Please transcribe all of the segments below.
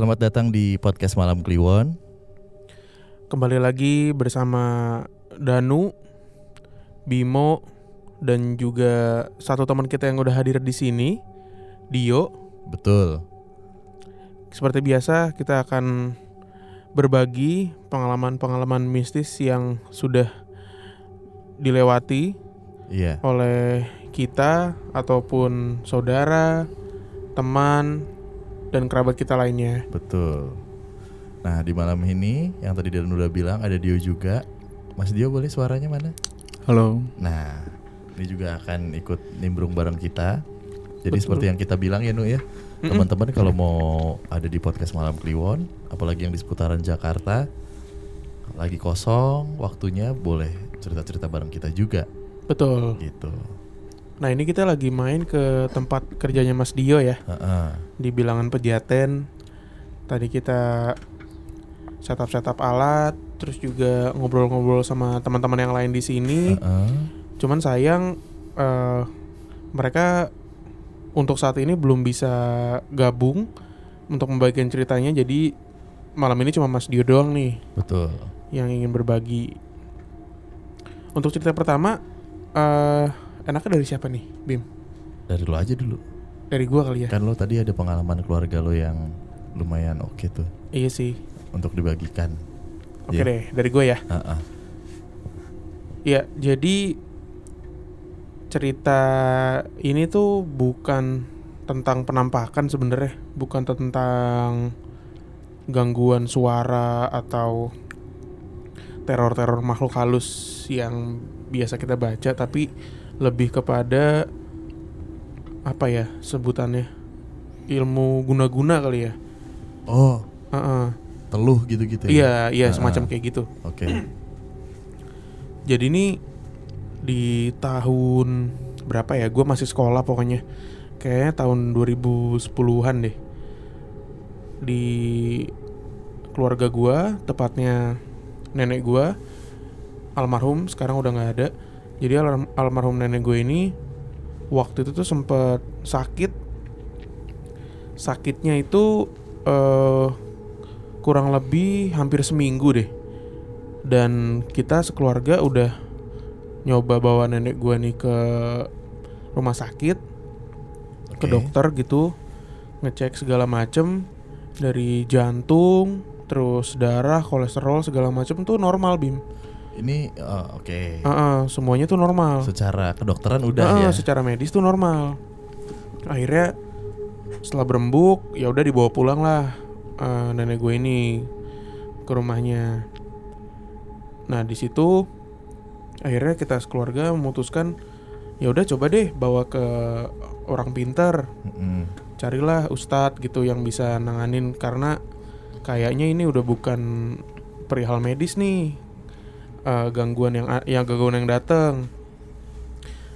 selamat datang di podcast Malam Kliwon. Kembali lagi bersama Danu, Bimo, dan juga satu teman kita yang udah hadir di sini, Dio. Betul. Seperti biasa, kita akan berbagi pengalaman-pengalaman mistis yang sudah dilewati Iya. oleh kita ataupun saudara, teman, dan kerabat kita lainnya. Betul. Nah, di malam ini yang tadi Dan udah bilang ada Dio juga. Mas Dio boleh suaranya mana? Halo. Nah, ini juga akan ikut nimbrung bareng kita. Jadi Betul. seperti yang kita bilang ya Nu ya. Teman-teman kalau mau ada di podcast Malam Kliwon, apalagi yang di seputaran Jakarta, lagi kosong waktunya boleh cerita-cerita bareng kita juga Betul. gitu. Nah ini kita lagi main ke tempat kerjanya Mas Dio ya. Heeh. di bilangan Pejaten. Tadi kita setup setup alat, terus juga ngobrol-ngobrol sama teman-teman yang lain di sini. Heeh. Cuman sayang eh, mereka untuk saat ini belum bisa gabung untuk membagikan ceritanya. Jadi malam ini cuma Mas Dio doang nih Betul. yang ingin berbagi. Untuk cerita pertama, eh enaknya dari siapa nih, Bim? Dari lo aja dulu. Dari gua kali ya. Kan lo tadi ada pengalaman keluarga lo yang lumayan oke tuh Iya sih. untuk dibagikan. Oke Iya. deh, dari gue ya. Heeh. Ya, jadi cerita ini tuh bukan tentang penampakan sebenarnya, bukan tentang gangguan suara atau teror-teror makhluk halus yang biasa kita baca, tapi lebih kepada apa ya sebutannya ilmu guna-guna kali ya. Oh, Heeh. teluh gitu-gitu ya. Iya, iya Ah, semacam ah. kayak gitu. Oke. Jadi ini di tahun berapa ya? Gue masih sekolah pokoknya. Kayaknya tahun 2010-an deh. Di keluarga gua, tepatnya nenek gua almarhum sekarang udah nggak ada. Jadi alam- almarhum nenek gue ini waktu itu tuh sempet sakit. Sakitnya itu eh kurang lebih hampir seminggu deh dan kita sekeluarga udah nyoba bawa nenek gua nih ke rumah sakit ke Oke. dokter gitu ngecek segala macem dari jantung terus darah kolesterol segala macem tuh normal bim Ini oh, oke. Heeh, semuanya tuh normal Secara kedokteran udah Heeh, ya. secara medis tuh normal akhirnya setelah berembuk ya udah dibawa pulang lah eh, nenek gue ini ke rumahnya nah di situ akhirnya kita sekeluarga memutuskan ya udah coba deh bawa ke orang pintar Mm-mm. carilah ustadz gitu yang bisa nanganin karena kayaknya ini udah bukan perihal medis nih eh, gangguan yang yang gangguan yang datang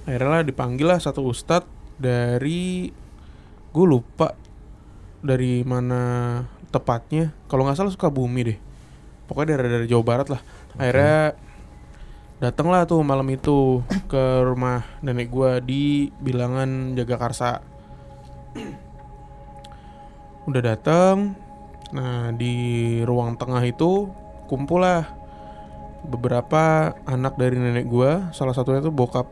akhirnya lah dipanggil lah satu ustadz dari gue lupa dari mana tepatnya. Kalau nggak salah suka bumi deh. Pokoknya dari dari Jawa Barat lah. Akhirnya datanglah tuh malam itu ke rumah nenek gua di bilangan Jagakarsa. Udah datang nah di ruang tengah itu kumpul lah beberapa anak dari nenek gua salah satunya tuh bokap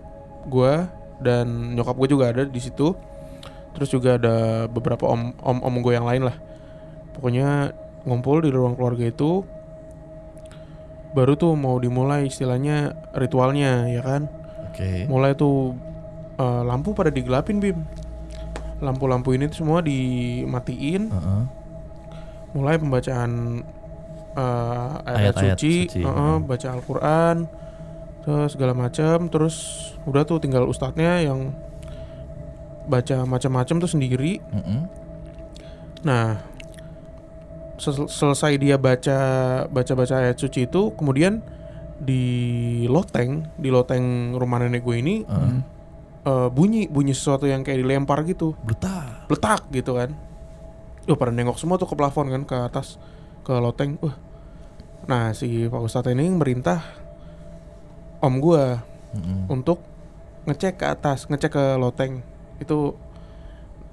gua dan nyokap gue juga ada di situ. Terus juga ada beberapa om om om gue yang lain lah. Pokoknya ngumpul di ruang keluarga itu baru tuh mau dimulai istilahnya ritualnya ya kan? Oke. mulai tuh eh, lampu pada digelapin bim. Lampu-lampu ini tuh semua dimatiin. Heeh. mulai pembacaan eh, ayat, Ayat-ayat suci, suci, eh, hmm. baca Al-Quran terus segala macam terus udah tuh tinggal ustadznya yang baca macam-macam tuh sendiri Mm-mm. Nah, sel- selesai dia baca baca-baca ayat suci itu, kemudian di loteng, di loteng rumah nenek gue ini Heeh. eh, bunyi bunyi sesuatu yang kayak dilempar gitu, Brutal. letak gitu kan. Duh, pada nengok semua tuh ke plafon kan ke atas ke loteng. Wah. Nah, si Pak Ustadz ini merintah om gue Mm-mm. untuk ngecek ke atas, ngecek ke loteng. Itu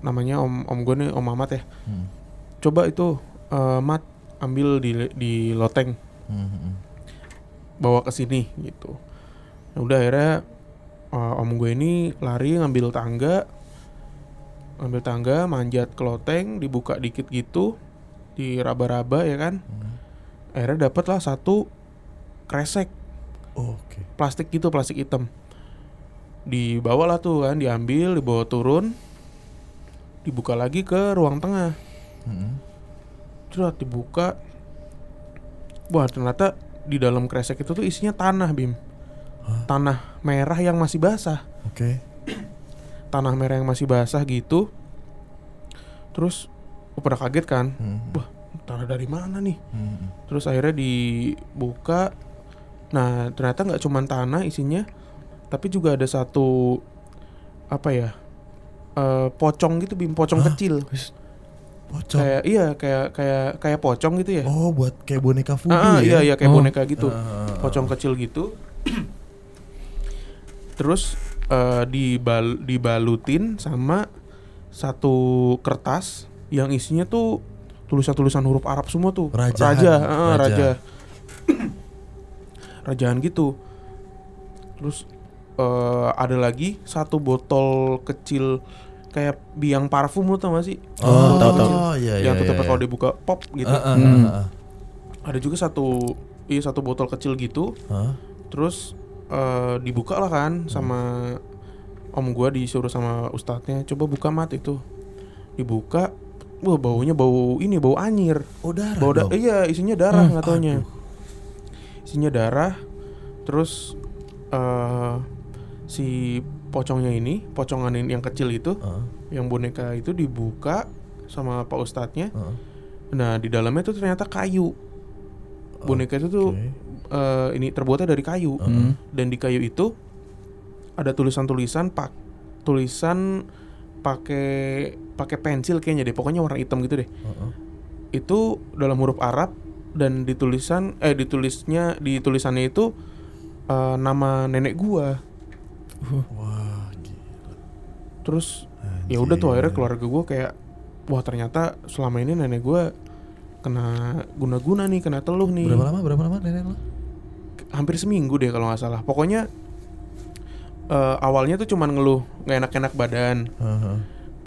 namanya om om gue nih Om Mamat ya. Hmm. Coba itu eh, mat ambil di di loteng Hmm, hmm. bawa ke sini gitu. Nah, udah akhirnya eh, om gue ini lari ngambil tangga, ngambil tangga, manjat ke loteng, dibuka dikit gitu, diraba-raba ya kan. Hmm. Akhirnya dapet lah satu kresek Oh, Oke. plastik gitu, plastik hitam. Dibawa lah tuh kan, diambil, dibawa turun, dibuka lagi ke ruang tengah. Hmm. Cerat dibuka. Wah ternyata di dalam kresek itu tuh isinya tanah bim. Hah? Tanah merah yang masih basah. Oke. Tanah merah yang masih basah gitu. Terus gue pada kaget kan. Hmm. Wah tanah dari mana nih? Hmm. Terus akhirnya dibuka. Nah ternyata nggak cuma tanah isinya, tapi juga ada satu apa ya? eh, pocong gitu bim, pocong Hah? kecil. Pocong. Kayak iya kayak kayak kayak pocong gitu ya. Oh, buat kayak boneka voodoo Ah, ah, ya? iya iya kayak Oh. boneka gitu. Ah, Pocong kecil gitu. Terus eh, dibal dibalutin sama satu kertas yang isinya tuh tulisan-tulisan huruf Arab semua tuh. Rajahan. Raja, ah, Raja. raja. Rajaan gitu. Terus eh, ada lagi satu botol kecil kayak biang parfum lu tau gak sih? Oh, tahu, tahu. kecil. iya, iya, yang iya, tutupnya iya. kalau dibuka pop gitu. Ah, ah, Hmm. ah, ah. Ada juga satu iya satu botol kecil gitu. Hah? Terus eh, dibuka lah kan sama om gua disuruh sama ustadznya coba buka mat itu. Dibuka, wah baunya bau ini bau anyir. Oh, darah Bau da- iya isinya darah Hmm, nggak taunya. Isinya darah. Terus eh si pocongnya ini, pocongan ini yang kecil itu, Ah, yang boneka itu dibuka sama pak ustadznya. ah. Nah di dalamnya tuh ternyata kayu. Boneka itu tuh eh, ini terbuatnya dari kayu Ah. Hmm. dan di kayu itu ada tulisan-tulisan pak tulisan pakai pakai pensil kayaknya deh pokoknya warna hitam gitu deh ah. itu dalam huruf Arab dan di tulisan eh ditulisnya di tulisannya itu eh, nama nenek gua Wah, gila. terus ya udah tuh akhirnya keluarga gua kayak wah ternyata selama ini nenek gua kena guna-guna nih kena teluh nih Berapa lama? Berapa lama nenek lo? hampir seminggu deh kalau nggak salah pokoknya eh, awalnya tuh cuman ngeluh nggak enak-enak badan ah.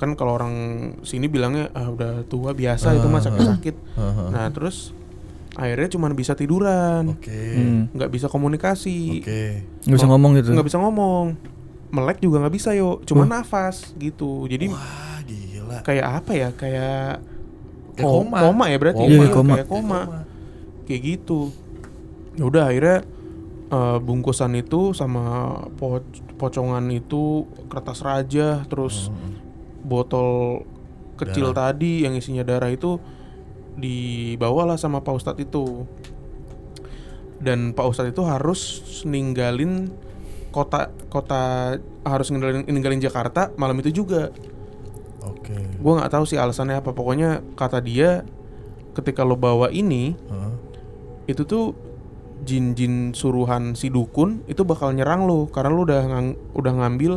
Kan kalau orang sini bilangnya ah udah tua biasa itu mah Ah. sakit-sakit Ah, ah. nah terus akhirnya cuman bisa tiduran Oke. Hmm. nggak bisa komunikasi Oke. Nggak bisa ngomong gitu. nggak bisa ngomong melek juga nggak bisa yo cuma nafas gitu jadi Wah, gila. kayak apa ya kayak Kayak ko- koma. ya berarti Iya, Iya, kayak koma. kayak koma kayak gitu ya udah akhirnya eh, bungkusan itu sama po- pocongan itu kertas raja terus Hmm. Botol kecil Darah. tadi yang isinya darah itu dibawalah sama Pak Ustadz itu dan Pak Ustadz itu harus ninggalin kota kota harus ninggalin, ninggalin Jakarta malam itu juga Oke. gue nggak tahu sih alasannya apa pokoknya kata dia ketika lo bawa ini Ah. itu tuh jin-jin suruhan si dukun itu bakal nyerang lo karena lo udah ngang- udah ngambil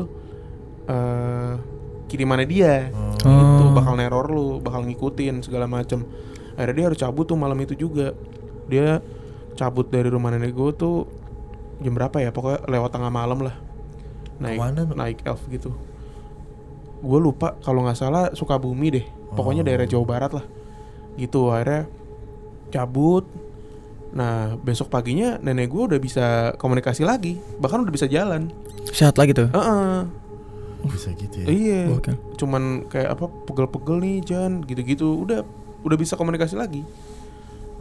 eh kirimannya dia. Oh. itu bakal neror lu bakal ngikutin segala macem. Akhirnya dia harus cabut tuh malam itu juga. Dia cabut dari rumah nenek gue tuh jam berapa ya? Pokoknya lewat tengah malam lah. Naik Ke mana? naik elf gitu. Gue lupa kalau nggak salah Sukabumi deh. Pokoknya Oh. daerah Jawa Barat lah. Gitu akhirnya cabut. Nah besok paginya nenek gue udah bisa komunikasi lagi. Bahkan udah bisa jalan. Sehat lagi tuh. Heeh. Oh, bisa gitu ya. iya Oke. cuman kayak apa pegel-pegel nih Jan gitu-gitu udah udah bisa komunikasi lagi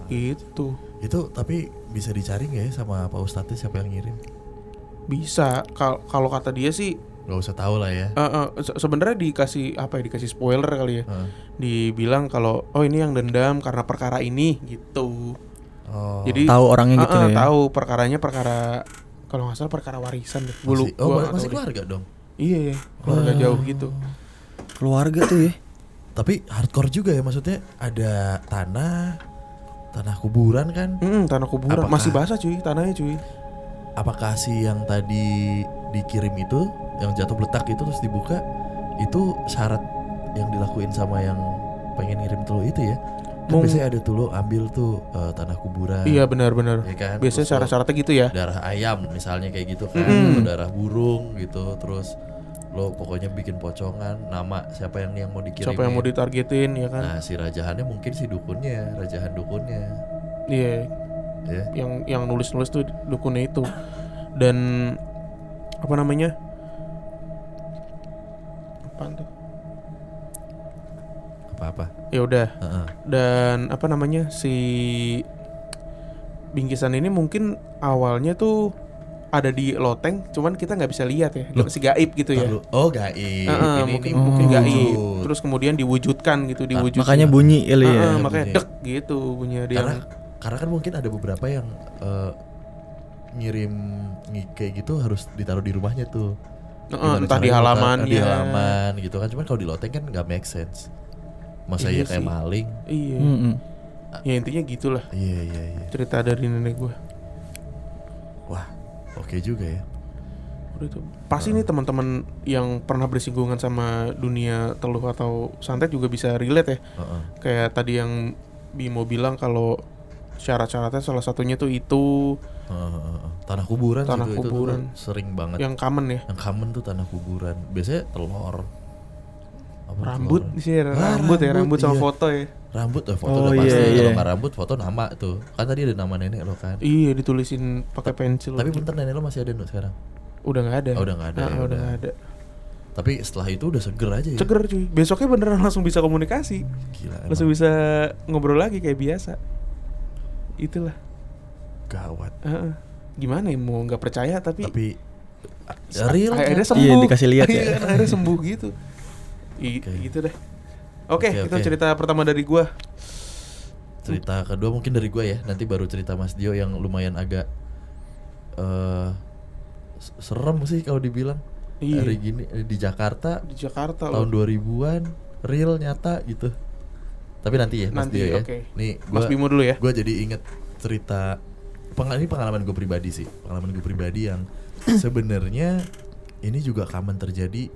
gitu Itu tapi bisa dicari nggak ya sama Pak Ustadznya siapa yang ngirim? bisa Kal- kalau kata dia sih Gak usah tahu lah ya. eh, eh, se- sebenarnya dikasih apa ya dikasih spoiler kali ya Ah. dibilang kalau oh ini yang dendam karena perkara ini gitu Oh. jadi Tahu orangnya gitu eh, ya. tahu perkaranya perkara kalau nggak salah perkara warisan deh masih, lu- oh, nggak masih keluarga dong. Iya keluarga Oh. jauh gitu Keluarga tuh ya. Tapi hardcore juga ya maksudnya ada tanah, tanah kuburan kan? Mm, tanah kuburan Apakah- masih basah cuy tanahnya cuy Apakah si yang tadi dikirim itu, yang jatuh letak itu terus dibuka, itu syarat yang dilakuin sama yang pengen ngirim telur itu ya? Kan biasanya ada tuh lo ambil tuh eh, tanah kuburan. Iya benar-benar. Ya kan? Biasanya syarat-syaratnya gitu ya. darah ayam misalnya kayak gitu kan, atau darah burung gitu, terus lo pokoknya bikin pocongan nama siapa yang yang mau dikirim. Siapa yang mau ditargetin ya kan? Nah si rajahannya mungkin si dukunnya, rajahan dukunnya, Iya, ya. yang yang nulis-nulis tuh dukunnya itu. Dan apa namanya? Ya udah. Heeh. Dan apa namanya? Si bingkisan ini mungkin awalnya tuh ada di loteng, cuman kita nggak bisa lihat ya, Loh. masih gaib gitu ya. Ntar lu- Oh gaib. Heeh, Ini- mungkin ini mungkin wujud. gaib. Terus kemudian diwujudkan gitu, diwujud. Makanya bunyi ya. Heeh, makanya bunyi. dek gitu bunyi dia. karena karena kan mungkin ada beberapa yang eh, ngirim ngi- kayak gitu harus ditaruh di rumahnya tuh. Gimana entah di halamannya. di halaman gitu kan. Cuman kalau di loteng kan nggak make sense. Masa Iya ya kayak sih. maling. Iya. Mm-mm. Ya intinya gitulah Iya iya iya. cerita dari nenek gue. Wah, oke juga ya. Udah itu. Pasti nih teman-teman yang pernah bersinggungan sama dunia teluh atau santet juga bisa relate ya. Heeh. Kayak tadi yang Bimo bilang kalau syarat-syaratnya salah satunya tuh itu heeh. Tanah kuburan sih Tanah itu- itu kuburan. sering banget. yang common ya. Yang common tuh tanah kuburan. Biasanya telur. Apa Rambut telur? sih, Ah, rambut ya, rambut rambut, sama iya. foto ya. Rambut tuh foto Oh, udah iya, pasti. iya. Kalau nggak rambut foto nama tuh. Kan tadi ada nama nenek lo kan. Iya, ditulisin pakai pensil. Tapi bentar nenek lo masih ada no sekarang. udah nggak ada. Oh, udah nggak ada, Ah, ya udah udah. nggak ada. Tapi setelah itu udah seger aja ya. Ceger cuy. Besoknya beneran langsung bisa komunikasi. Gila. emang Langsung bisa ngobrol lagi kayak biasa. Itulah. gawat. Heeh. Gimana ya mau nggak percaya tapi Tapi ah, real. akhirnya kan? sembuh. Iya, dikasih lihat ya. Iya, akhirnya sembuh gitu. I- Oke. gitu deh. Oke, Oke, itu oke. cerita pertama dari gua. Cerita kedua mungkin dari gue ya. Nanti baru cerita Mas Dio yang lumayan agak eh serem sih kalau dibilang. Iya. Hari gini eh, di Jakarta Di Jakarta tahun loh. 2000-an real nyata gitu. Tapi nanti ya Mas Nanti, Dio ya. oke. Nih Mas gua Bimo dulu ya. gue jadi inget cerita pengal ini pengalaman gue pribadi sih pengalaman gue pribadi yang sebenarnya ini juga common terjadi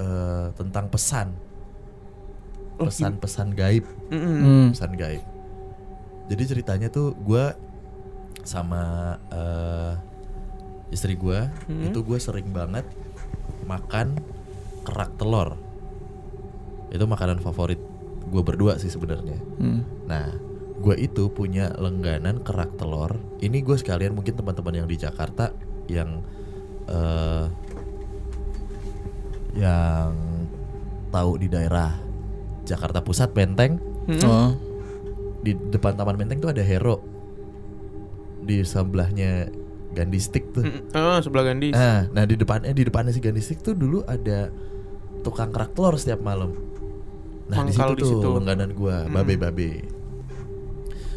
eh, tentang pesan Oh, pesan-pesan gaib. Hmm. pesan gaib jadi ceritanya tuh gue sama eh, istri gue Hmm. itu gue sering banget makan kerak telur itu makanan favorit gue berdua sih sebenarnya Hmm. Nah, gue itu punya lengganan kerak telur. Ini gue sekalian mungkin teman-teman yang di Jakarta yang eh yang tahu di daerah Jakarta Pusat Menteng Mm-mm. Oh. di depan Taman Menteng tuh ada Hero di sebelahnya Gandistik tuh. Mm-mm. Ah, sebelah Gandhi. Nah, nah di depannya di depannya si Gandistik tuh dulu ada tukang kerak telur setiap malam. Nah di situ tuh situ. langganan gua, Hmm. babe-babe.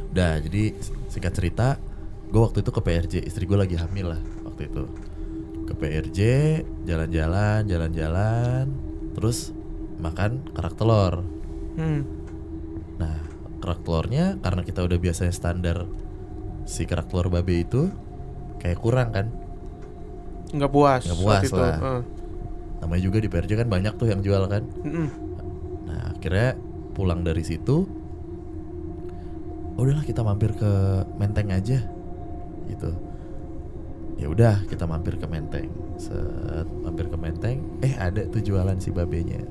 Udah, jadi singkat cerita, gua waktu itu ke PRJ, istri gua lagi hamil lah waktu itu. PRJ, jalan-jalan, jalan-jalan, terus makan kerak telur. Hmm. Nah, kerak telurnya karena kita udah biasanya standar si kerak telur babe itu kayak kurang kan. Nggak puas. Nggak puas itu. lah. Ah. Namanya juga di PRJ kan banyak tuh yang jual kan. Mm-mm. Nah akhirnya pulang dari situ udahlah kita mampir ke Menteng aja gitu ya udah kita mampir ke Menteng. Set mampir ke Menteng. Eh ada tuh jualan si babenya.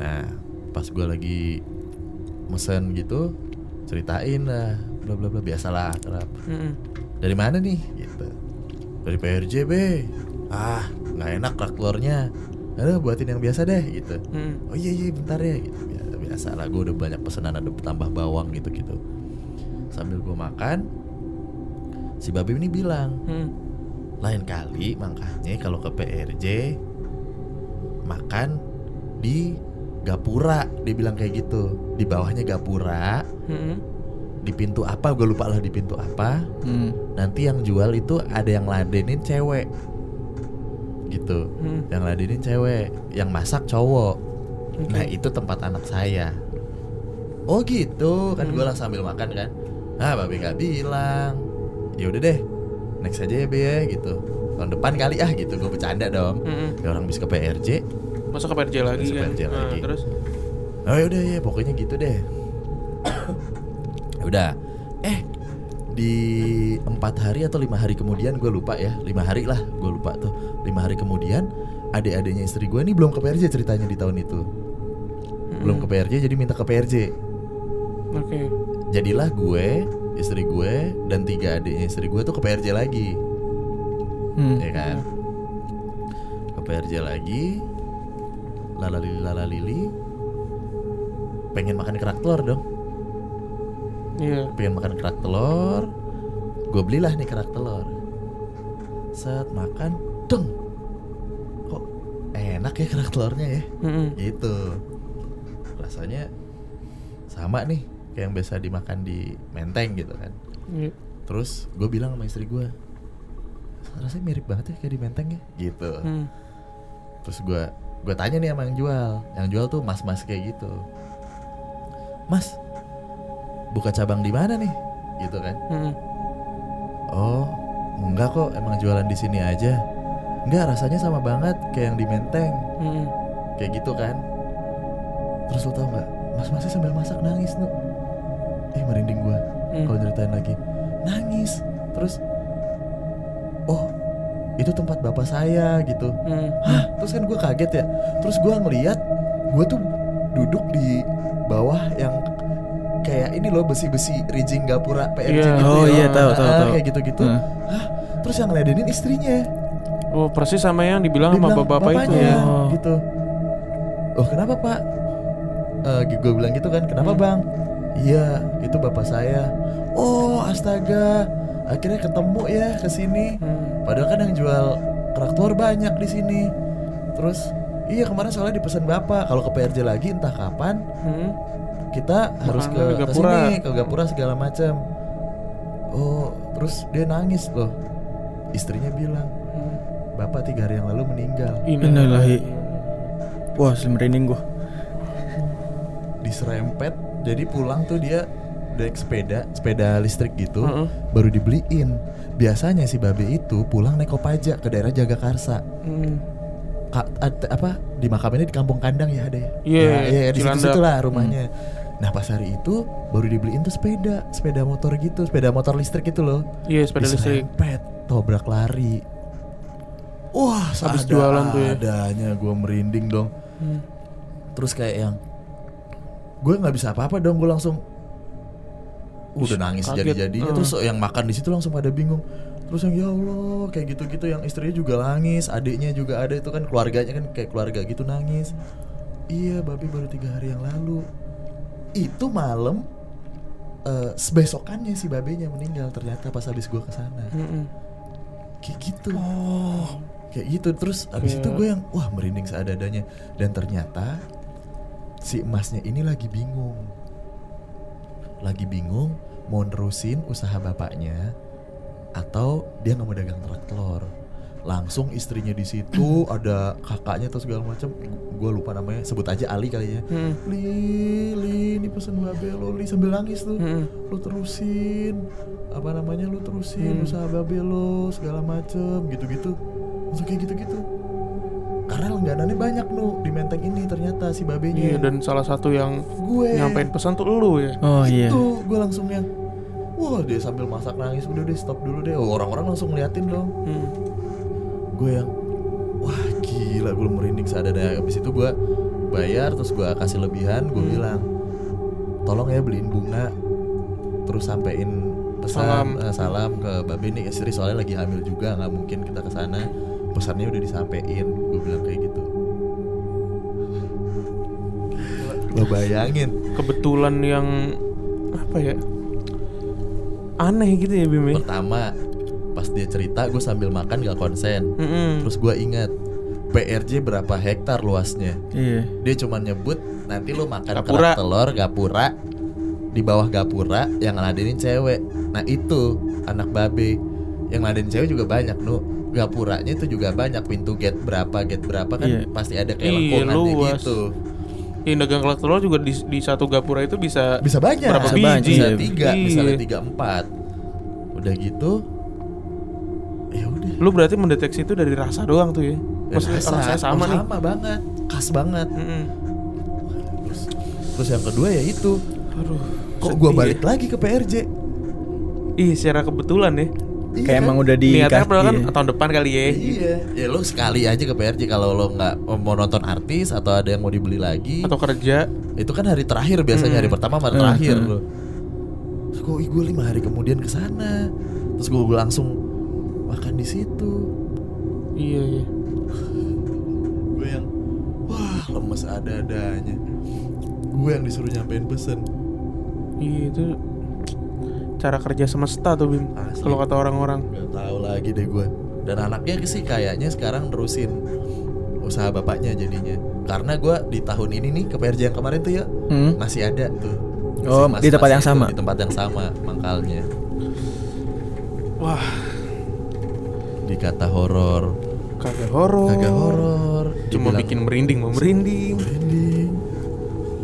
Nah pas gue lagi mesen gitu ceritain lah bla bla bla. Biasalah kerap. Mm-mm. dari mana nih? Gitu. Dari PRJ be ah nggak enak kerak telurnya ada buatin yang biasa deh gitu. Mm-mm. oh iya iya bentar ya gitu. Biasa lah gue udah banyak pesanan ada tambah bawang gitu gitu sambil gue makan si babe ini bilang Mm. lain kali makanya kalau ke PRJ makan di gapura. Dia bilang kayak gitu. Di bawahnya gapura. Mm-mm. di pintu apa? Gue lupa lah di pintu apa. Hmm. nanti yang jual itu ada yang ladenin cewek. Gitu. Mm. yang ladenin cewek. Yang masak cowok. Oke. nah itu tempat anak saya. Oh gitu. Kan Hmm. gue lah sambil makan kan. Ah babe gak bilang ya udah deh next aja ya be ya gitu. Tahun depan kali ah gitu. Gue bercanda dong. Mm-mm. ya orang bisa ke PRJ Masa ke PRJ lagi kan? PRJ Ah, lagi. terus? oh udah ya pokoknya gitu deh. Udah. Eh di empat hari atau lima hari kemudian gue lupa ya. Lima hari lah gue lupa tuh. Lima hari kemudian adik-adiknya istri gue ini belum ke PRJ ceritanya di tahun itu. Belum ke PRJ jadi minta ke PRJ Oke. jadilah gue istri gue dan tiga adiknya istri gue tuh ke PRJ lagi. Hmm. ya kan? Ke PRJ lagi lalalili lalalili pengen makan kerak telur dong. Iya. pengen makan kerak telur gue belilah nih kerak telur. Saat makan deng kok enak ya kerak telurnya ya? Mm-mm. itu rasanya sama nih yang biasa dimakan di menteng gitu kan. Iya. terus gue bilang sama istri gue rasanya mirip banget ya kayak di menteng ya? Gitu. Hmm. terus gue gue tanya nih sama yang jual. Yang jual tuh mas mas kayak gitu. Mas buka cabang di mana nih? Gitu kan. Mm-mm. oh enggak kok emang jualan di sini aja. Enggak rasanya sama banget kayak yang di menteng. Mm-mm. kayak gitu kan. Terus lo tau nggak mas masnya sambil masak nangis nu eh merinding gue Hmm. kalau ceritain lagi nangis terus oh itu tempat bapak saya gitu Mm. hah terus kan gue kaget ya terus gue ngeliat gue tuh duduk di bawah yang kayak ini loh besi-besi rigging gapura PRJ Iya. gitu Oh, ya. iya, tahu, Ah, tahu, tahu. kayak gitu-gitu Hmm. hah terus yang ngeladenin istrinya Oh persis sama yang dibilang Dia sama bapak-bapak itu bapaknya, ya. Oh. gitu oh kenapa pak Eh gue bilang gitu kan kenapa Hmm. bang iya itu bapak saya oh astaga akhirnya ketemu ya ke sini Hmm. padahal kan yang jual kerak telur banyak di sini terus iya kemarin soalnya dipesan bapak kalau ke PRJ lagi entah kapan Hmm. kita harus ke ke Gapura. sini ke Gapura segala macam oh terus dia nangis loh istrinya bilang Hmm. bapak tiga hari yang lalu meninggal Innalillahi. Wah, asli merinding gua. diserempet jadi pulang tuh dia naik sepeda sepeda listrik gitu Heeh. baru dibeliin biasanya si babe itu pulang naik kopaja ke daerah Jagakarsa Hmm. Ka- at- apa di makamnya di kampung kandang ya ada ya Iya, Ya, iya di situ lah rumahnya nah pas hari itu baru dibeliin tuh sepeda sepeda motor gitu sepeda motor listrik gitu loh Iya sepeda listrik. diserempet tobrak lari wah Habis jualan tuh ya. adanya gue merinding dong Hmm. terus kayak yang gue nggak bisa apa-apa dong gue langsung Uh, udah nangis jadi-jadinya Eh. terus yang makan di situ langsung pada bingung. Terus yang ya Allah kayak gitu-gitu. Yang istrinya juga nangis adiknya juga ada. Itu kan keluarganya kan kayak keluarga gitu nangis. Iya babi baru tiga hari yang lalu. Itu malam eh besokannya si babenya meninggal ternyata pas habis gue ke sana Mm-mm. kayak gitu. Oh. Kayak gitu. Terus abis itu Kayak- gue yang wah merinding seadanya. Dan ternyata si emasnya ini lagi bingung. Lagi bingung mau nerusin usaha bapaknya atau dia nggak mau dagang kerak telur. Langsung istrinya di situ ada kakaknya atau segala macam. Gue lupa namanya sebut aja Ali kali ya. Hmm. Li, Li, ini pesen babe lo, Li sambil nangis tuh. Hmm. lu terusin apa namanya lu terusin Hmm. usaha babe lo segala macem gitu-gitu. Langsung kayak gitu-gitu karena langganannya banyak nu di menteng ini ternyata si babenya Iya dan salah satu yang gue nyampein pesan tuh lu ya. Oh iya. itu gue langsung yang wah dia sambil masak nangis udah deh stop dulu deh oh, orang-orang langsung ngeliatin dong Hmm. gue yang wah gila gue merinding seadanya habis itu gue bayar terus gue kasih lebihan gue Hmm. bilang tolong ya beliin bunga terus sampein pesan Salam. eh, salam ke babe nih istri soalnya lagi hamil juga nggak mungkin kita ke sana pesannya udah disampaikan gue bilang kayak gitu lo bayangin Kebetulan yang apa ya? Aneh gitu ya Bim ya. pertama pas dia cerita gue sambil makan gak konsen Mm-mm. terus gue ingat PRJ berapa hektar luasnya Iya. dia cuma nyebut nanti lu makan Gapura. kerak telur gapura di bawah gapura yang ngeladenin cewek nah itu anak babe yang ngeladenin cewek juga banyak nu gapuranya itu juga banyak pintu gate berapa gate berapa kan Iya. pasti ada kayak Iya, lengkungannya gitu Yang dagang kerak telur juga di, di satu gapura itu bisa bisa banyak Berapa bisa, biji? bisa tiga Iya. misalnya tiga empat udah gitu ya udah Lu berarti mendeteksi itu dari rasa doang tuh ya. Maksudnya rasa, rasanya sama oh, nih. sama banget khas banget Mm-mm. terus terus yang kedua ya itu Aduh. kok sedih gua ya. balik lagi ke PRJ Ih, secara kebetulan ya. Kayak Iya. emang udah di Niatnya padahal kan iya. tahun depan kali ya. Iya, ya lo sekali aja ke PRJ kalau lo nggak mau nonton artis atau ada yang mau dibeli lagi. Atau kerja. itu kan hari terakhir biasanya Hmm. hari pertama hari Hmm, terakhir hmm. lo. Terus gue, gue lima hari kemudian ke sana. Terus gue langsung makan di situ. Iya, iya. Gue yang wah lemes ada-adanya. Gue yang disuruh nyampein pesen. Iya, itu cara kerja semesta tuh, Bim. Kalau kata orang-orang. Gak tahu lagi deh gue. Dan anaknya sih kayaknya sekarang nerusin usaha bapaknya jadinya. Karena gue di tahun ini nih ke PRJ yang kemarin tuh ya Hmm. masih ada tuh. Oh, Masih- di tempat masih yang itu, sama? Di tempat yang sama mangkalnya. Wah, Dikata horor, kagak horor. kagak horor. Cuma bikin merinding, mau merinding. merinding.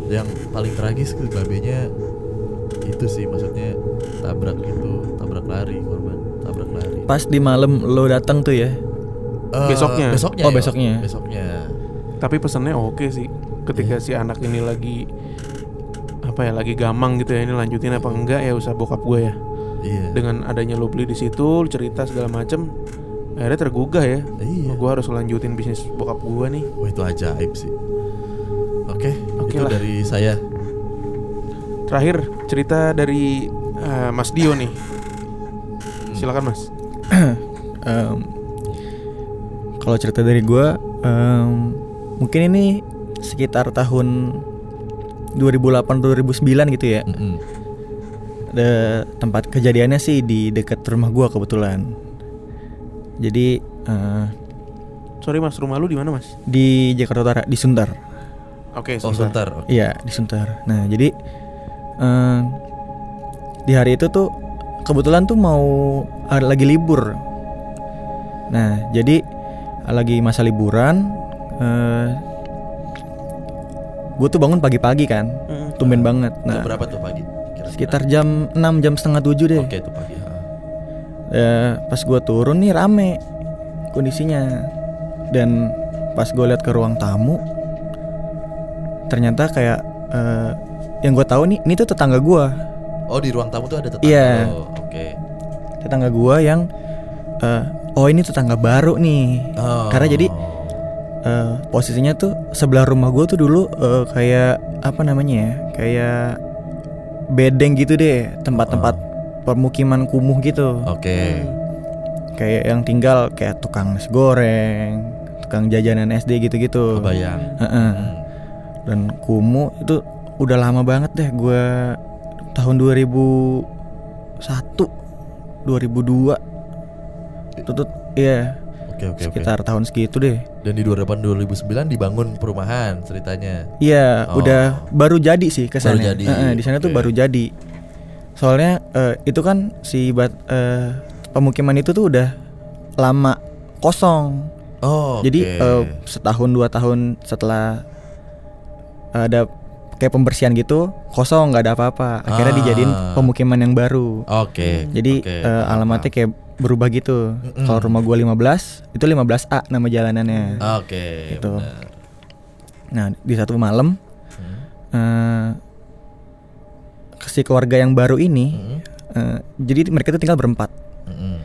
Yang paling tragis ke babenya itu sih maksudnya tabrak itu, tabrak lari korban, tabrak lari. Pas di malam lo datang tuh ya. Eh, Besoknya? Besoknya. Oh, ya, besoknya. Besoknya. Tapi pesannya oke sih. Ketika Iya. si anak ini lagi apa ya, lagi gamang gitu ya, ini lanjutin apa enggak ya usaha bokap gue ya. Iya. Dengan adanya lo beli di situ, cerita segala macem, akhirnya tergugah ya. Iya. Gue harus lanjutin bisnis bokap gue nih. Wah itu ajaib sih. Oke, Oke itu lah. dari saya. Terakhir cerita dari eh, Mas Dio nih. Silakan Mas. Em, kalau cerita dari gua em, mungkin ini sekitar tahun 2008 2009 gitu ya. Mm-mm. Ada tempat kejadiannya sih di dekat rumah gua kebetulan. Jadi eh, Sorry Mas, rumah lu di mana Mas? di Jakarta Utara di Sunter. Oke, Oh sebentar. oke. Iya di Sunter. Nah jadi eh, di hari itu tuh kebetulan tuh mau lagi libur. Nah jadi lagi masa liburan. Eh, gue tuh bangun pagi-pagi kan, Mm. tumben banget. Jam Nah berapa tuh pagi? Kira-kira? sekitar jam 6 jam setengah tujuh deh. Oke itu pagi. Eh, pas gue turun nih rame kondisinya dan pas gue lihat ke ruang tamu ternyata kayak eh, yang gue tahu nih ini tuh tetangga gue Oh di ruang tamu tuh ada tetangga. Iya. lo. Oke. tetangga gue yang eh, oh ini tetangga baru nih Oh. karena jadi eh, posisinya tuh sebelah rumah gue tuh dulu eh, kayak apa namanya ya kayak bedeng gitu deh tempat-tempat permukiman kumuh gitu Oke. kayak yang tinggal kayak tukang nasi goreng, tukang jajanan SD gitu-gitu. Kebayang. Hmm. Dan kumuh itu udah lama banget deh gue tahun 2001 2002 itu tuh iya Oke oke oke. sekitar tahun segitu deh Dan di 2008 2009 dibangun perumahan ceritanya. iya Oh. udah baru jadi sih ke Baru sana jadi, Heeh, di sana tuh oke. baru jadi soalnya eh, itu kan si bat, eh, pemukiman itu tuh udah lama kosong Oh. Jadi oke. eh, setahun dua tahun setelah ada kayak pembersihan gitu kosong nggak ada apa-apa. Akhirnya Ah. dijadiin pemukiman yang baru. Oke. Jadi oke, eh, paham, alamatnya kayak berubah gitu. Mm-mm. Kalau rumah gua 15 itu 15A nama jalanannya. Oke. Gitu. benar. Nah di satu malam Hmm. eh, si keluarga yang baru ini, Hmm. eh, jadi mereka tuh tinggal berempat. Hmm.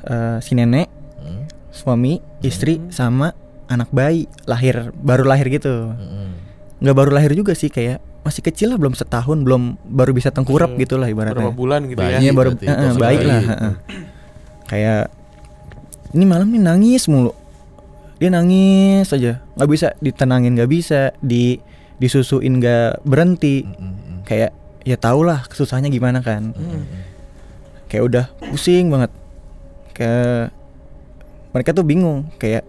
Eh, si nenek, Hmm. suami, istri, sama anak bayi lahir baru lahir gitu. Hmm. Nggak baru lahir juga sih kayak masih kecil lah belum setahun belum baru bisa tengkurap Oke. gitu lah Berapa ibaratnya bulan gitu ya? Bayi. Iya, baru bayi bayi. lah heeh. kayak ini malam nih nangis mulu dia nangis aja nggak bisa ditenangin nggak bisa di disusuin nggak berhenti Hmm. Hmm. kayak ya tau lah susahnya gimana kan Hmm. kayak udah pusing banget kayak mereka tuh bingung kayak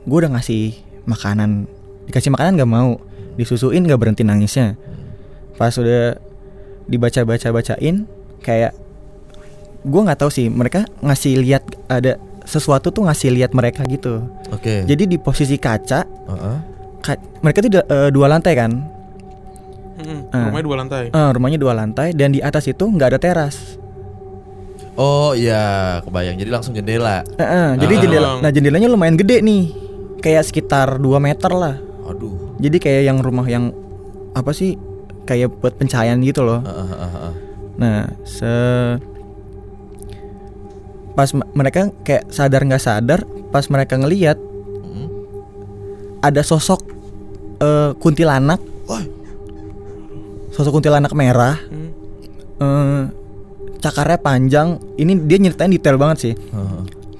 gue udah ngasih makanan dikasih makanan nggak mau disusuin nggak berhenti nangisnya pas udah dibaca baca bacain kayak gue nggak tahu sih mereka ngasih lihat ada sesuatu tuh ngasih lihat mereka gitu Oke. jadi di posisi kaca Heeh. ka- mereka tuh eh, dua lantai kan. Ah. Rumahnya dua lantai. Eh, rumahnya dua lantai dan di atas itu nggak ada teras Oh iya, kebayang. Jadi langsung jendela. Eh, eh, jadi Ah. jendela nah jendelanya lumayan gede nih kayak sekitar 2 meter lah Aduh. jadi kayak yang rumah yang apa sih kayak buat pencahayaan gitu loh. Heeh, heeh, heeh. Nah, se pas mereka kayak sadar nggak sadar, pas mereka ngelihat Mm. ada sosok eh, kuntilanak, Wah, sosok kuntilanak merah, Hmm. eh, cakarnya panjang. Ini dia nyeritain detail banget sih.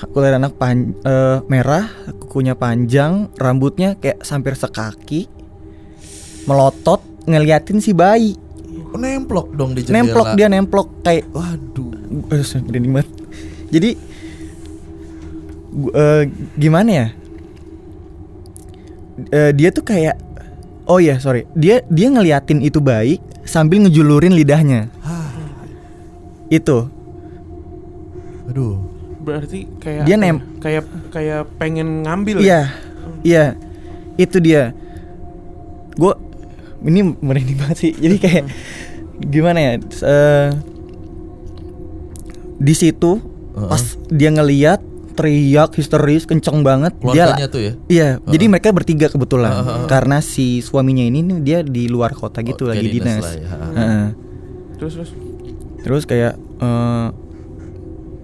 Heeh. Kuntilanak pan eh, merah, kukunya panjang, rambutnya kayak hampir sekaki, melotot ngeliatin si bayi. Oh, nemplok dong di jendela. Nemplok dia nemplok kayak Waduh. Aduh, merinding banget. Jadi eh, gimana ya? Eh, dia tuh kayak oh ya sorry dia dia ngeliatin itu bayi sambil ngejulurin lidahnya itu Aduh. Berarti kayak Dia nem- ya? kayak kayak pengen ngambil. ya? iya iya itu dia gue ini merinding banget sih jadi kayak gimana ya eh, di situ Heeh. pas dia ngeliat teriak histeris kenceng banget Keluarganya dia tuh ya. Iya, jadi mereka bertiga kebetulan Heeh. karena si suaminya ini nih dia di luar kota gitu Oh, lagi dinas dinas. lah ya. Heeh. Terus terus. Terus kayak eh,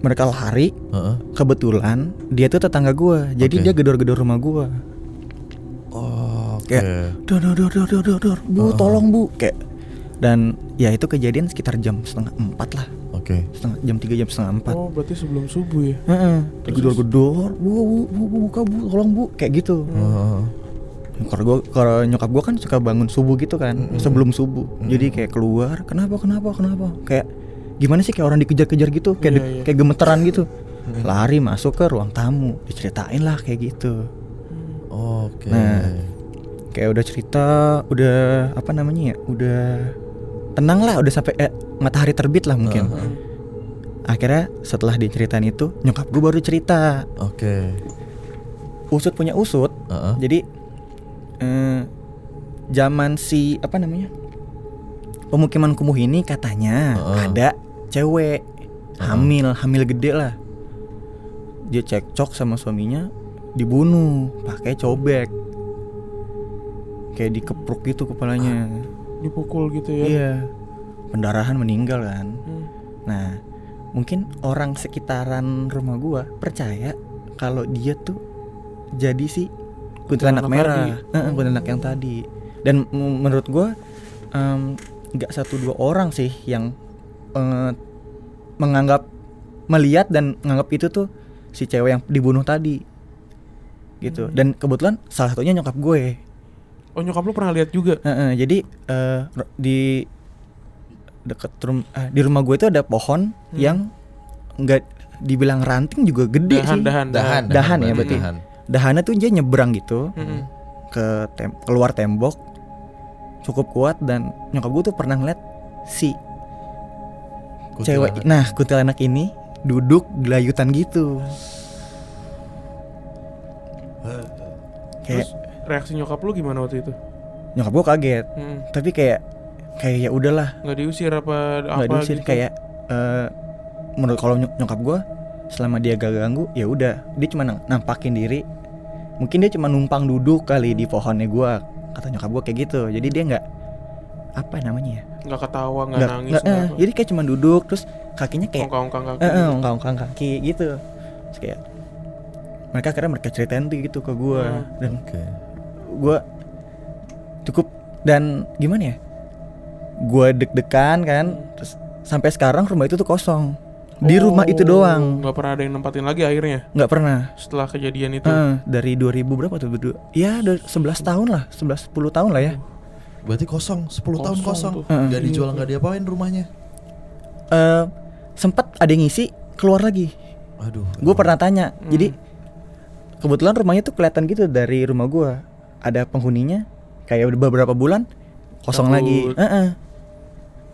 mereka lari, Heeh. kebetulan dia tuh tetangga gua, jadi Oke. dia gedor-gedor rumah gua. Oh, oke. Kayak dor dor dor dor dor dor, dor. bu tolong bu, kayak dan ya itu kejadian sekitar jam setengah empat lah, Oke. setengah jam tiga jam setengah empat. Oh, berarti sebelum subuh ya. Heeh. Digedor-gedor, bu, bu, bu, bu, buka bu, tolong bu, kayak gitu. Heeh. Kalau gua kalau nyokap gua kan suka bangun subuh gitu kan, sebelum subuh. Jadi kayak keluar, kenapa kenapa kenapa? Kayak gimana sih kayak orang dikejar-kejar gitu, kayak Iya, di- iya. kayak gemeteran gitu. Lari masuk ke ruang tamu, diceritain lah kayak gitu. Oke. Nah. Kayak udah cerita, udah apa namanya ya? Udah tenang lah, udah sampai eh, matahari terbit lah mungkin. Heeh. Akhirnya setelah diceritain itu, nyokap gua baru cerita. Oke. Usut punya usut, Heeh. Jadi eh, zaman si apa namanya pemukiman kumuh ini katanya Heeh. ada cewek hamil hamil gede lah. Dia cekcok sama suaminya dibunuh pakai cobek kayak dikepruk gitu kepalanya. Dipukul gitu ya. Iya pendarahan meninggal kan. Hmm. Nah mungkin orang sekitaran rumah gua percaya kalau dia tuh jadi si kuntilanak merah, tadi. Heeh, kuntilanak yang tadi. Dan menurut gua em, nggak satu dua orang sih yang eh, menganggap melihat dan menganggap itu tuh si cewek yang dibunuh tadi gitu. Dan kebetulan salah satunya nyokap gue. Oh, nyokap lu pernah lihat juga. Heeh, jadi eh, ro- di deket rum eh, di rumah gue itu ada pohon yang nggak dibilang ranting juga gede Dahan, sih. dahan, Dahan, Dahan ya berarti. Dahan. Dahannya tuh dia nyebrang gitu Mm-mm. ke tem- keluar tembok cukup kuat dan nyokap gue tuh pernah ngeliat si cewek nah kuntilanak ini duduk gelayutan gitu. Kayak Terus reaksi nyokap lu gimana waktu itu? nyokap gue kaget. Hmm. tapi kayak kayak ya udahlah. Nggak diusir apa apa nggak diusir gitu? kayak eh, menurut kalau nyok- nyokap gue selama dia gak ganggu ya udah. Dia cuma nampakin diri. Mungkin dia cuma numpang duduk kali di pohonnya gue kata nyokap gue kayak gitu. Jadi dia nggak apa namanya ya nggak ketawa, nggak nangis, nggak, eh, jadi kayak cuma duduk terus kakinya kayak ongkang-ongkang kaki. eh, eh, ongkang-ongkang kaki gitu. Terus kayak mereka akhirnya mereka ceritain tuh gitu ke gue Hmm. dan Oke. gue cukup dan gimana ya? Gue deg-degan kan terus sampai sekarang rumah itu tuh kosong. Di rumah itu Oh, doang. Nggak pernah ada yang nempatin lagi akhirnya? Nggak pernah. Setelah kejadian itu. Eh, dari 2000 berapa tuh? Berdua. Ya udah 11 tahun lah 11 10 tahun lah ya Berarti kosong, 10 tahun kosong. Kosong tuh. Gak dijual, gak diapain rumahnya. Eh sempat ada yang ngisi keluar lagi Aduh. gue pernah tanya Hmm. jadi kebetulan rumahnya tuh kelihatan gitu dari rumah gue ada penghuninya kayak udah beberapa bulan kosong Cabut. lagi Heeh.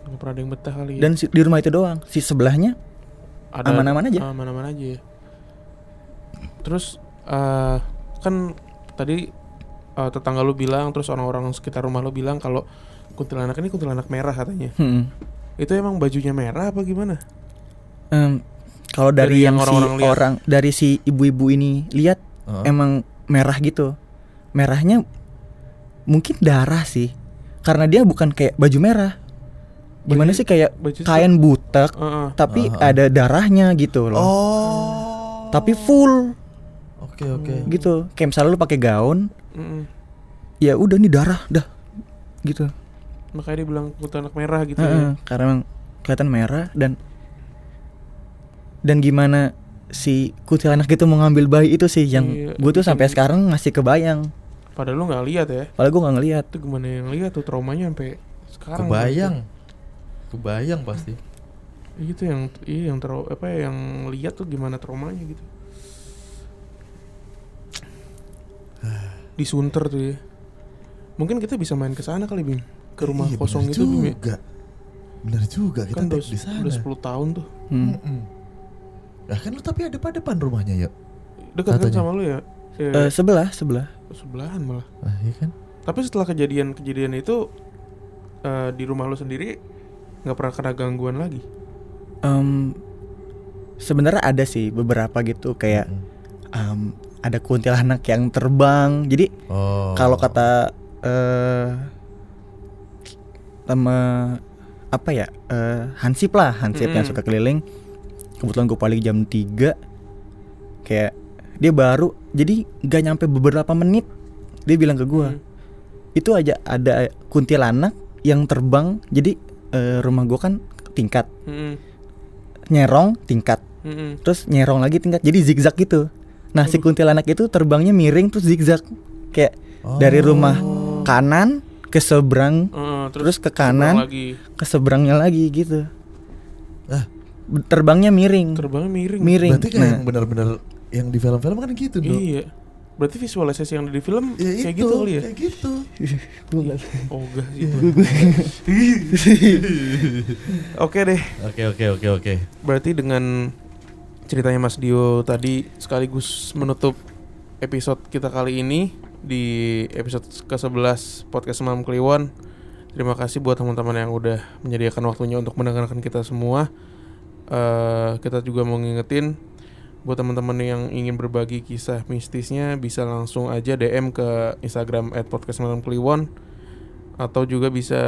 Nggak pernah ada yang betah kali. ya. dan si- di rumah itu doang si sebelahnya Ada- aman-aman aja. Aman-aman aja. ya. Terus eh, kan tadi eh, tetangga lu bilang terus orang-orang sekitar rumah lu bilang kalau kuntilanak ini kuntilanak merah katanya. Hmm. Itu emang bajunya merah apa gimana? Em, kalau Dari dari, yang yang, si orang-orang lihat. orang dari si ibu-ibu ini lihat Heeh. emang merah gitu merahnya mungkin darah sih karena dia bukan kayak baju merah. Gimana Baju- sih kayak baju kain butek Heeh. tapi Heeh. ada darahnya gitu loh. Oh. Tapi full Oke oke. gitu. Kayak misalnya lu pakai gaun, Mm-mm. ya udah nih darah dah. Gitu. makanya dia bilang kuntilanak merah gitu Heeh, ya karena emang kelihatan merah dan dan gimana si kuntilanak itu mau ngambil bayi itu sih yang Iya, gue tuh sampai sekarang ngasih kebayang. padahal lu nggak lihat ya Padahal gue nggak ngeliat. itu gimana yang lihat tuh traumanya sampai sekarang Kebayang. Kebayang pasti. tuh. itu yang iya yang ter apa ya, yang lihat tuh gimana traumanya gitu disunter tuh ya mungkin kita bisa main ke sana kali bim ke rumah Iya, kosong itu bim ya. juga. Bener juga kita kan udah, di sana. udah 10 tahun tuh Hmm. Mm-mm. Nah kan lu tapi ada pada depan rumahnya yuk. dekat kan sama lu ya Eh, Eh, sebelah, sebelah. sebelahan malah Nah iya kan. tapi setelah kejadian-kejadian itu eh, di rumah lu sendiri nggak pernah kena gangguan lagi Em, sebenarnya ada sih beberapa gitu kayak Mm. em, ada kuntilanak yang terbang. Jadi Oh. kalau kata eh sama apa ya eh, Hansip lah Hansip yang Mm-mm. suka keliling kebetulan gue paling jam 3 kayak dia baru jadi gak nyampe beberapa menit dia bilang ke gue Hmm. itu aja ada kuntilanak yang terbang jadi eh, rumah gue kan tingkat Mm-mm. nyerong tingkat Mm-mm. terus nyerong lagi tingkat jadi zigzag gitu nah si Waduh. kuntilanak itu terbangnya miring terus zigzag kayak dari Oh. rumah kanan ke seberang Eh, terus ke terbang kanan lagi ke seberangnya lagi gitu Ah. Terbangnya miring terbangnya miring miring Berarti kayak nah yang benar-benar yang di film-film kan gitu dong. iya berarti visualisasi yang ada di film Ya kayak itu, gitu kali ya Kayak gitu. oh enggak sih oke deh Oke oke oke oke. berarti dengan ceritanya Mas Dio tadi sekaligus menutup episode kita kali ini di episode ke-11 podcast Malam Kliwon. Terima kasih buat teman-teman yang udah menyediakan waktunya untuk mendengarkan kita semua. Eh kita juga mau ngingetin buat teman-teman yang ingin berbagi kisah mistisnya bisa langsung aja DM ke Instagram @podcastmalamkliwon atau juga bisa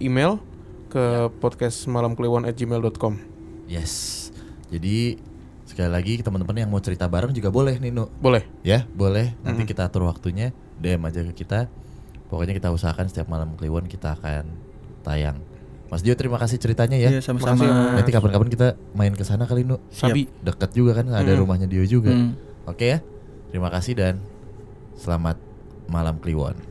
email ke podcastmalamkliwon@gmail.com. Yes. Jadi sekali lagi teman-teman yang mau cerita bareng juga boleh nih Nu. Boleh. Ya, boleh. Nanti Mm. kita atur waktunya, DM aja ke kita. Pokoknya kita usahakan setiap malam Kliwon kita akan tayang. Mas Dio terima kasih ceritanya ya. Iya, sama-sama Mas. Nanti kapan-kapan kita main ke sana kali Nu. Siap. Sabi. Dekat juga kan ada Hmm. rumahnya Dio juga. Hmm. Oke ya. Terima kasih dan selamat malam Kliwon.